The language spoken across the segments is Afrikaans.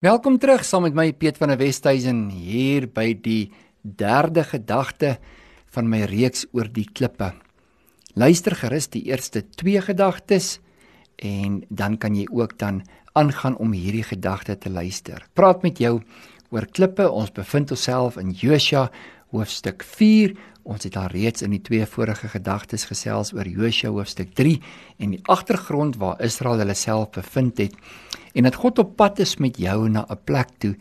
Welkom terug saam met my Piet van der Westhuizen hier by die derde gedagte van my reeks oor die klippe. Luister gerus die eerste 2 gedagtes en dan kan jy ook dan aangaan om hierdie gedagte te luister. Praat met jou oor klippe. Ons bevind onsself in Josua hoofstuk 4. Ons het al reeds in die twee vorige gedagtes gesels oor Josua hoofstuk 3 en die agtergrond waar Israel hulle self bevind het en dat God op pad is met jou na 'n plek toe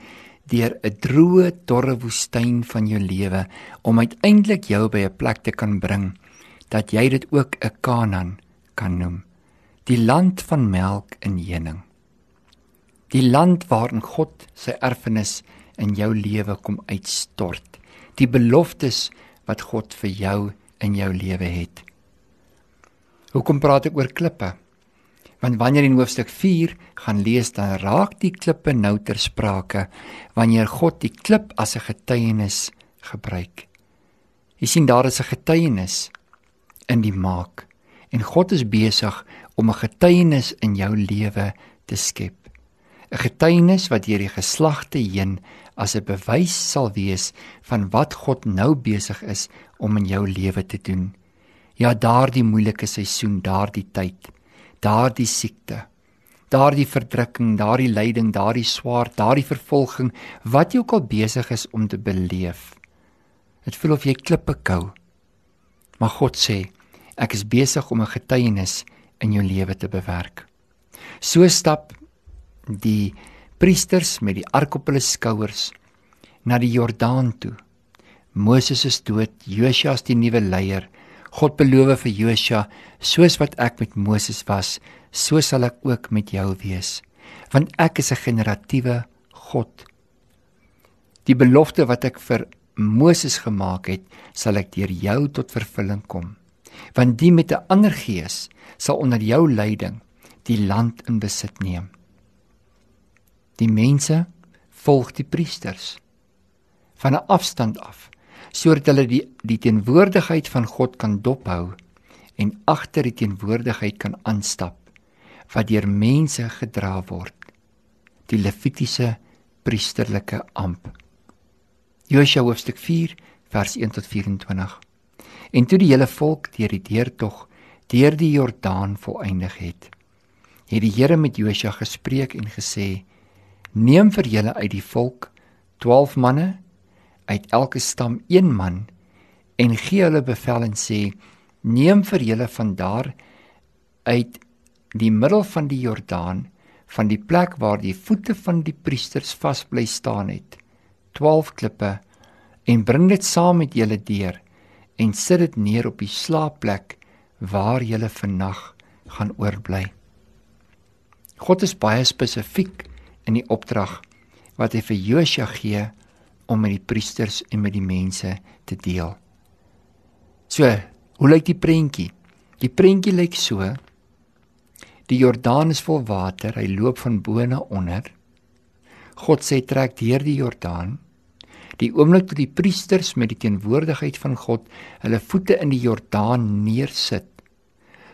deur 'n droë, dorre woestyn van jou lewe om uiteindelik jou by 'n plek te kan bring dat jy dit ook 'n Kanaan kan noem. Die land van melk en honing. Die land waarin God sy erfenis in jou lewe kom uitstort. Die beloftes wat God vir jou in jou lewe het. Hoekom praat ek oor klippe? Want wanneer in hoofstuk 4 gaan lees dan raak die klippe nou ter sprake wanneer God die klip as 'n getuienis gebruik. Jy sien daar is 'n getuienis in die maak en God is besig om 'n getuienis in jou lewe te skep. 'n Getuienis wat deur die geslagte heen as 'n bewys sal wees van wat God nou besig is om in jou lewe te doen. Ja, daardie moeilike seisoen, daardie tyd daardie siekte, daardie verdrukking, daardie lyding, daardie swaar, daardie vervolging wat jy ook al besig is om te beleef. Dit voel of jy klippe kou. Maar God sê, ek is besig om 'n getuienis in jou lewe te bewerk. So stap die priesters met die ark op hulle skouers na die Jordaan toe. Moses is dood, Josua is die nuwe leier. God beloof vir Josua, soos wat ek met Moses was, so sal ek ook met jou wees, want ek is 'n generatiewe God. Die belofte wat ek vir Moses gemaak het, sal ek deur jou tot vervulling kom. Want die met 'n ander gees sal onder jou leiding die land in besit neem. Die mense volg die priesters van 'n afstand af sodat hulle die die teenwoordigheid van God kan dophou en agter die teenwoordigheid kan aanstap wat deur mense gedra word. Die levitiese priesterlike amp. Josua hoofstuk 4 vers 1 tot 24 En toe die hele volk deur die deurtog deur die Jordaan volëindig het het die Here met Josua gespreek en gesê neem vir julle uit die volk 12 manne uit elke stam een man en gee hulle bevel en sê neem vir julle van daar uit die middel van die Jordaan van die plek waar die voete van die priesters vas bly staan het 12 klippe en bring dit saam met julle deur en sit dit neer op die slaapplek waar julle vannag gaan oorbly. God is baie spesifiek in die opdrag wat hy vir Josua gee om met die priesters en met die mense te deel. So, hoe lyk die prentjie? Die prentjie lyk so: Die Jordaan is vol water, hy loop van bo na onder. God sê trek deur die Jordaan. Die oomblik toe die priesters met die teenwoordigheid van God hulle voete in die Jordaan neersit,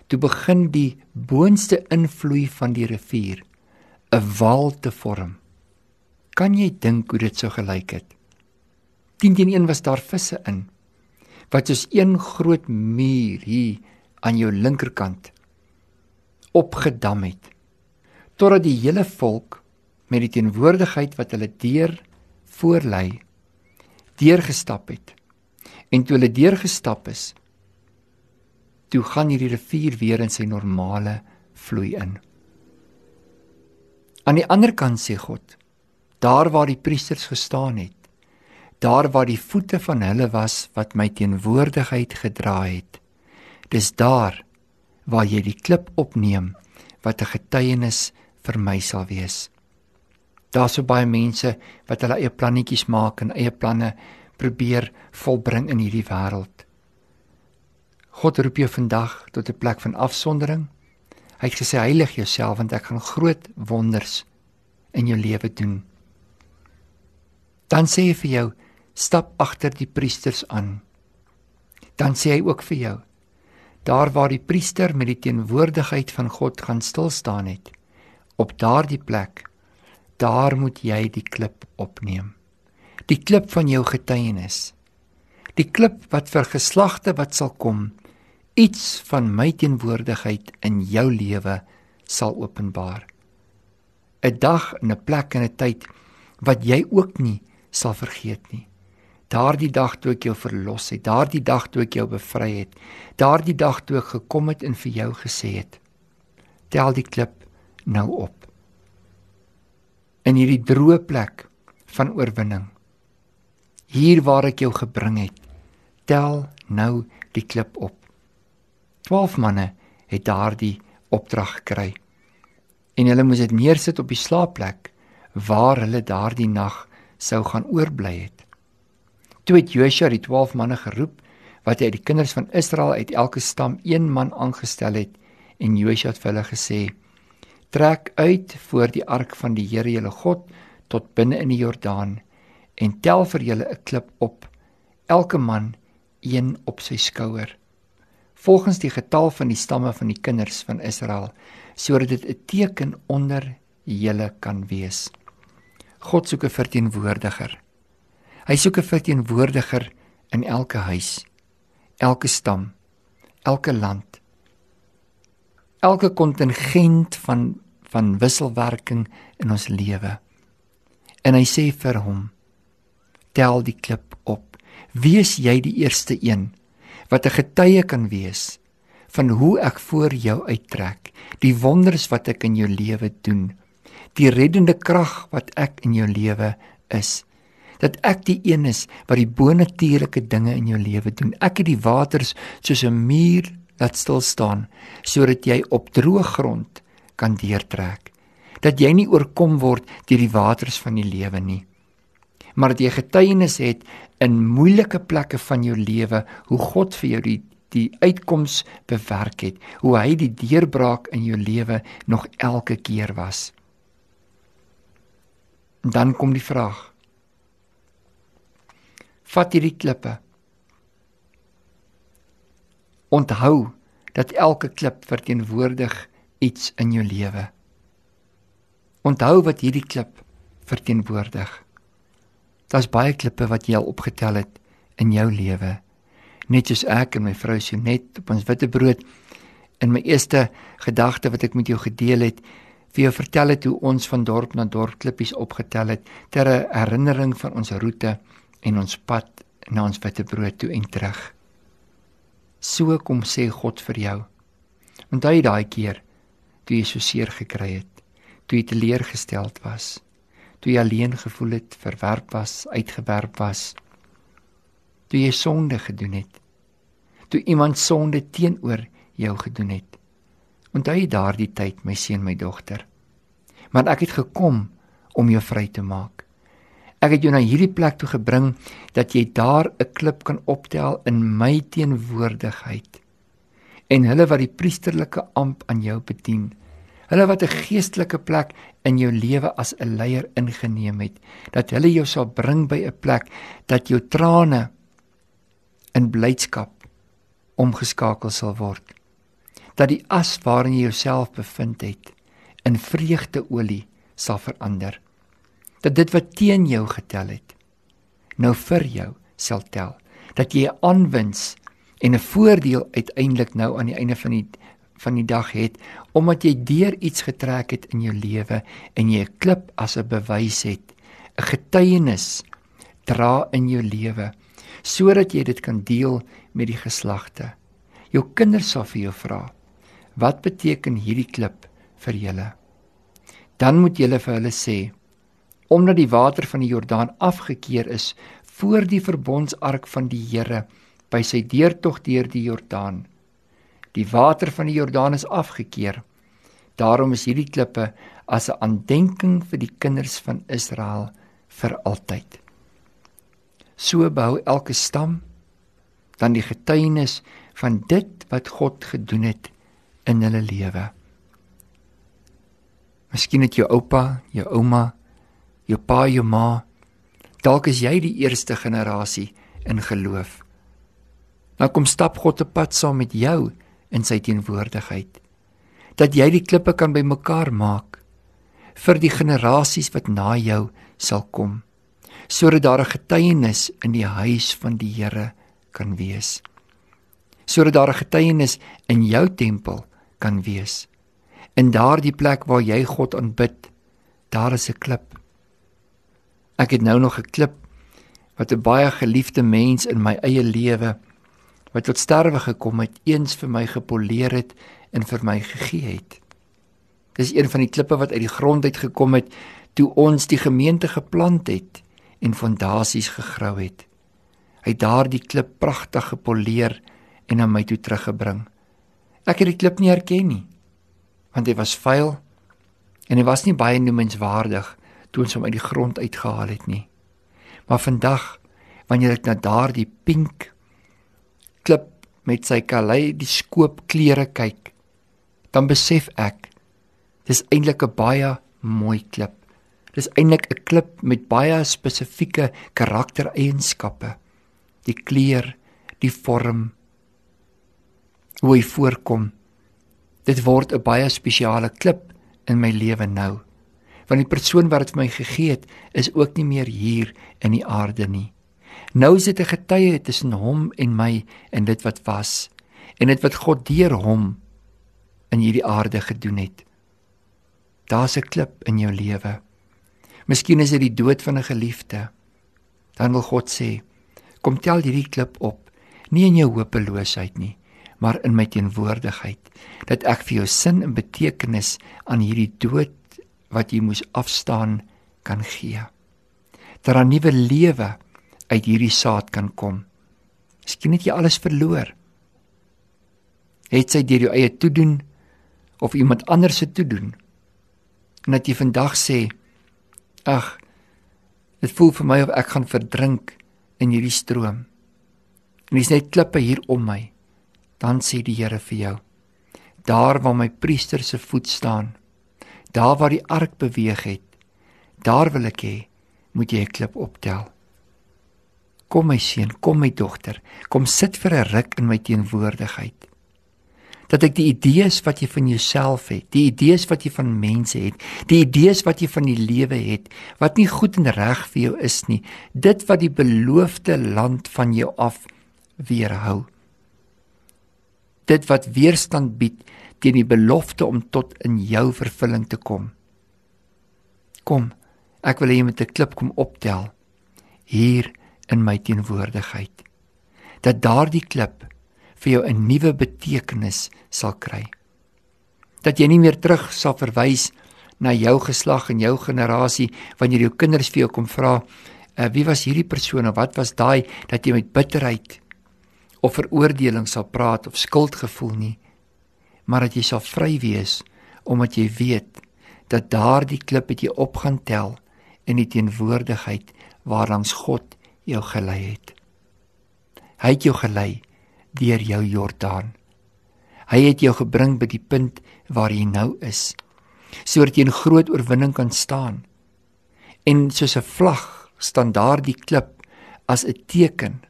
toe begin die boonste invloei van die rivier 'n wal te vorm. Kan jy dink hoe dit sou gelyk het? 10 teen 1 was daar visse in wat soos een groot muur hier aan jou linkerkant opgedam het totdat die hele volk met die teenwoordigheid wat hulle deur voorlei deurgestap het. En toe hulle deurgestap is toe gaan hierdie rivier weer in sy normale vloei in. Aan die ander kant sê God daar waar die priesters gestaan het daar waar die voete van hulle was wat my teenwoordigheid gedra het. Dis daar waar jy die klip opneem wat 'n getuienis vir my sal wees. Daar's so baie mense wat hulle eie plannetjies maak en eie planne probeer volbring in hierdie wêreld. God roep jou vandag tot 'n plek van afsondering. Hy het gesê heilig jouself want ek gaan groot wonders in jou lewe doen. Dan sê hy vir jou stap agter die priesters aan. Dan sê hy ook vir jou: Daar waar die priester met die teenwoordigheid van God gaan stil staan het, op daardie plek daar moet jy die klip opneem. Die klip van jou getuienis. Die klip wat vir geslagte wat sal kom iets van my teenwoordigheid in jou lewe sal openbaar. 'n Dag en 'n plek en 'n tyd wat jy ook nie sal vergeet nie. Daardie dag toe ek jou verlos het, daardie dag toe ek jou bevry het, daardie dag toe ek gekom het en vir jou gesê het: Tel die klip nou op. In hierdie droë plek van oorwinning. Hier waar ek jou gebring het, tel nou die klip op. 12 manne het daardie opdrag gekry. En hulle moes dit neersit op die slaapplek waar hulle daardie nag sou gaan oorbly het. Toe het Josua die 12 manne geroep wat hy uit die kinders van Israel uit elke stam een man aangestel het en Josua het vir hulle gesê: "Trek uit voor die ark van die Here julle God tot binne in die Jordaan en tel vir julle 'n klip op, elke man een op sy skouer." volgens die getal van die stamme van die kinders van Israel sodat dit 'n teken onder julle kan wees. God soek 'n verteenwoordiger. Hy soek 'n verteenwoordiger in elke huis, elke stam, elke land. Elke kontingent van van wisselwerking in ons lewe. En hy sê vir hom: Tel die klip op. Wees jy die eerste een wat 'n getuie kan wees van hoe ek voor jou uittrek, die wonders wat ek in jou lewe doen, die reddende krag wat ek in jou lewe is. Dat ek die een is wat die bonatuurlike dinge in jou lewe doen. Ek het die waters soos 'n muur laat stil staan sodat jy op droë grond kan deurtrek. Dat jy nie oorkom word deur die waters van die lewe nie maar dat jy getuienis het in moeilike plekke van jou lewe hoe God vir jou die die uitkoms bewerk het, hoe hy die deurbraak in jou lewe nog elke keer was. En dan kom die vraag: Vat hierdie klippe. Onthou dat elke klip verteenwoordig iets in jou lewe. Onthou wat hierdie klip verteenwoordig. Daar's baie klippe wat jy al opgetel het in jou lewe. Net soos ek en my vrou Sonet op ons witbrood in my eerste gedagte wat ek met jou gedeel het, vir jou vertel het hoe ons van dorp na dorp klippies opgetel het ter herinnering van ons roete en ons pad na ons witbrood toe en terug. So kom sê God vir jou. Onthou daai keer toe jy so seer gekry het, toe jy teleurgesteld was toe jy alleen gevoel het, verwerp was, uitgewerp was. Toe jy sonde gedoen het. Toe iemand sonde teenoor jou gedoen het. Onthou jy daardie tyd, my seun, my dogter? Maar ek het gekom om jou vry te maak. Ek het jou na hierdie plek toe gebring dat jy daar 'n klip kan optel in my teenwoordigheid. En hulle wat die priesterlike amp aan jou bedien, Hulle wat 'n geestelike plek in jou lewe as 'n leier ingeneem het, dat hulle jou sal bring by 'n plek dat jou trane in blydskap omgeskakel sal word. Dat die as waarin jy jouself bevind het in vreugdeolie sal verander. Dat dit wat teen jou getel het nou vir jou sal tel. Dat jy 'n aanwins en 'n voordeel uiteindelik nou aan die einde van die van die dag het omdat jy deur iets getrek het in jou lewe en jy 'n klip as 'n bewys het, 'n getuienis dra in jou lewe sodat jy dit kan deel met die geslagte. Jou kinders sal vir jou vra, "Wat beteken hierdie klip vir julle?" Dan moet jy vir hulle sê, omdat die water van die Jordaan afgekeer is voor die verbondsark van die Here by sy deurtog deur die Jordaan Die water van die Jordaan is afgekeer. Daarom is hierdie klippe as 'n aandenking vir die kinders van Israel vir altyd. So bou elke stam dan die getuienis van dit wat God gedoen het in hulle lewe. Miskien het jou oupa, jou ouma, jou pa, jou ma dalk is jy die eerste generasie in geloof. Nou kom stap God op pad saam met jou in sy teenwoordigheid. Dat jy die klippe kan bymekaar maak vir die generasies wat na jou sal kom sodat daar 'n getuienis in die huis van die Here kan wees sodat daar 'n getuienis in jou tempel kan wees in daardie plek waar jy God aanbid daar is 'n klip ek het nou nog 'n klip wat 'n baie geliefde mens in my eie lewe wat tot sterwe gekom het eens vir my gepoleer het en vir my gegee het Dis een van die klippe wat uit die grond uit gekom het toe ons die gemeente geplant het en fondasies gegrou het. Hy het daardie klip pragtig gepoleer en na my toe teruggebring. Ek het die klip nie herken nie want hy was vuil en hy was nie baie noemenswaardig toe ons hom uit die grond uitgehaal het nie. Maar vandag wanneer ek na daardie pink klip met sy kaleidoskoop kleure kyk, dan besef ek Dis eintlik 'n baie mooi klip. Dis eintlik 'n klip met baie spesifieke karaktereienskappe. Die kleur, die vorm, hoe hy voorkom. Dit word 'n baie spesiale klip in my lewe nou. Want die persoon wat dit vir my gegee het, is ook nie meer hier in die aarde nie. Nou is dit 'n getuie tussen hom en my en dit wat was en dit wat God deur hom in hierdie aarde gedoen het. Daar's 'n klip in jou lewe. Miskien is dit die dood van 'n geliefde. Dan wil God sê, kom tel hierdie klip op, nie in jou hopeloosheid nie, maar in my teenwoordigheid, dat ek vir jou sin en betekenis aan hierdie dood wat jy moes afstaan kan gee. Dat 'n nuwe lewe uit hierdie saad kan kom. Miskien het jy alles verloor. Het sy deur jou eie toedoen of iemand anders se toedoen en dat jy vandag sê ag dit voel vir my of ek gaan verdrink in hierdie stroom en dis net klippe hier om my dan sê die Here vir jou daar waar my priester se voet staan daar waar die ark beweeg het daar wil ek hê moet jy 'n klip optel. Kom my seun kom my dogter. Kom sit vir 'n ruk in my teenwoordigheid. Dat ek die idees wat jy van jouself het, die idees wat jy van mense het, die idees wat jy van die lewe het, wat nie goed en reg vir jou is nie, dit wat die beloofde land van jou af weerhou. Dit wat weerstand bied teen die belofte om tot in jou vervulling te kom. Kom, ek wil hê jy moet 'n klip kom optel hier in my teenwoordigheid. Dat daardie klip vir jou 'n nuwe betekenis sal kry. Dat jy nie meer terug sal verwys na jou geslag en jou generasie wanneer jou kinders vir jou kom vra, uh, "Wie was hierdie persoon of wat was daai?" dat jy met bitterheid of veroordeling sal praat of skuldgevoel nie, maar dat jy sal vry wees omdat jy weet dat daardie klip wat jy op gaan tel in die teenwoordigheid waarlangs God jou gelei het. Hy het jou gelei deur jou Jordaan. Hy het jou gebring by die punt waar jy nou is, sodat jy 'n groot oorwinning kan staan. En soos 'n vlag staan daardie klip as 'n teken,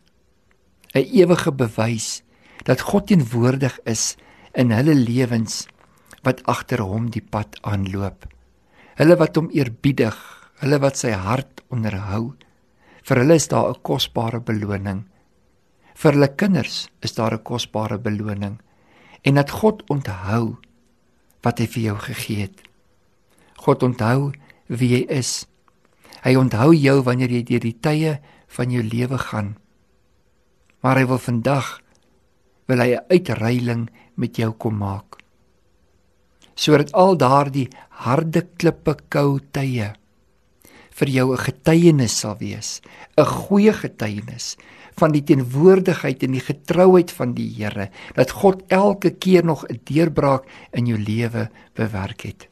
'n ewige bewys dat God teenwoordig is in hulle lewens wat agter hom die pad aanloop. Hulle wat hom eerbiedig, hulle wat sy hart onderhou, vir hulle is daar 'n kosbare beloning vir hulle kinders is daar 'n kosbare beloning en dat God onthou wat hy vir jou gegee het. God onthou wie jy is. Hy onthou jou wanneer jy deur die tye van jou lewe gaan. Maar hy wil vandag wil hy 'n uitreiling met jou kom maak. Sodat al daardie harde klippe kou tye vir jou 'n getuienis sal wees, 'n goeie getuienis van die teenwoordigheid en die getrouheid van die Here dat God elke keer nog 'n deurbraak in jou lewe bewerk het.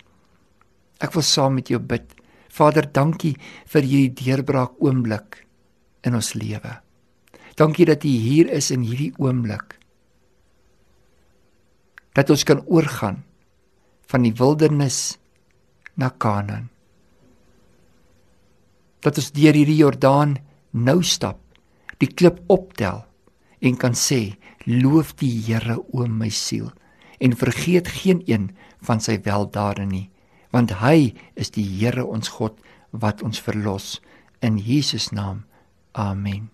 Ek wil saam met jou bid. Vader, dankie vir hierdie deurbraak oomblik in ons lewe. Dankie dat U hier is in hierdie oomblik. Dat ons kan oorgaan van die wildernis na Kanaan. Dat ons deur hierdie Jordaan nou stap die klip optel en kan sê loof die Here o my siel en vergeet geen een van sy weldade nie want hy is die Here ons God wat ons verlos in Jesus naam. Amen.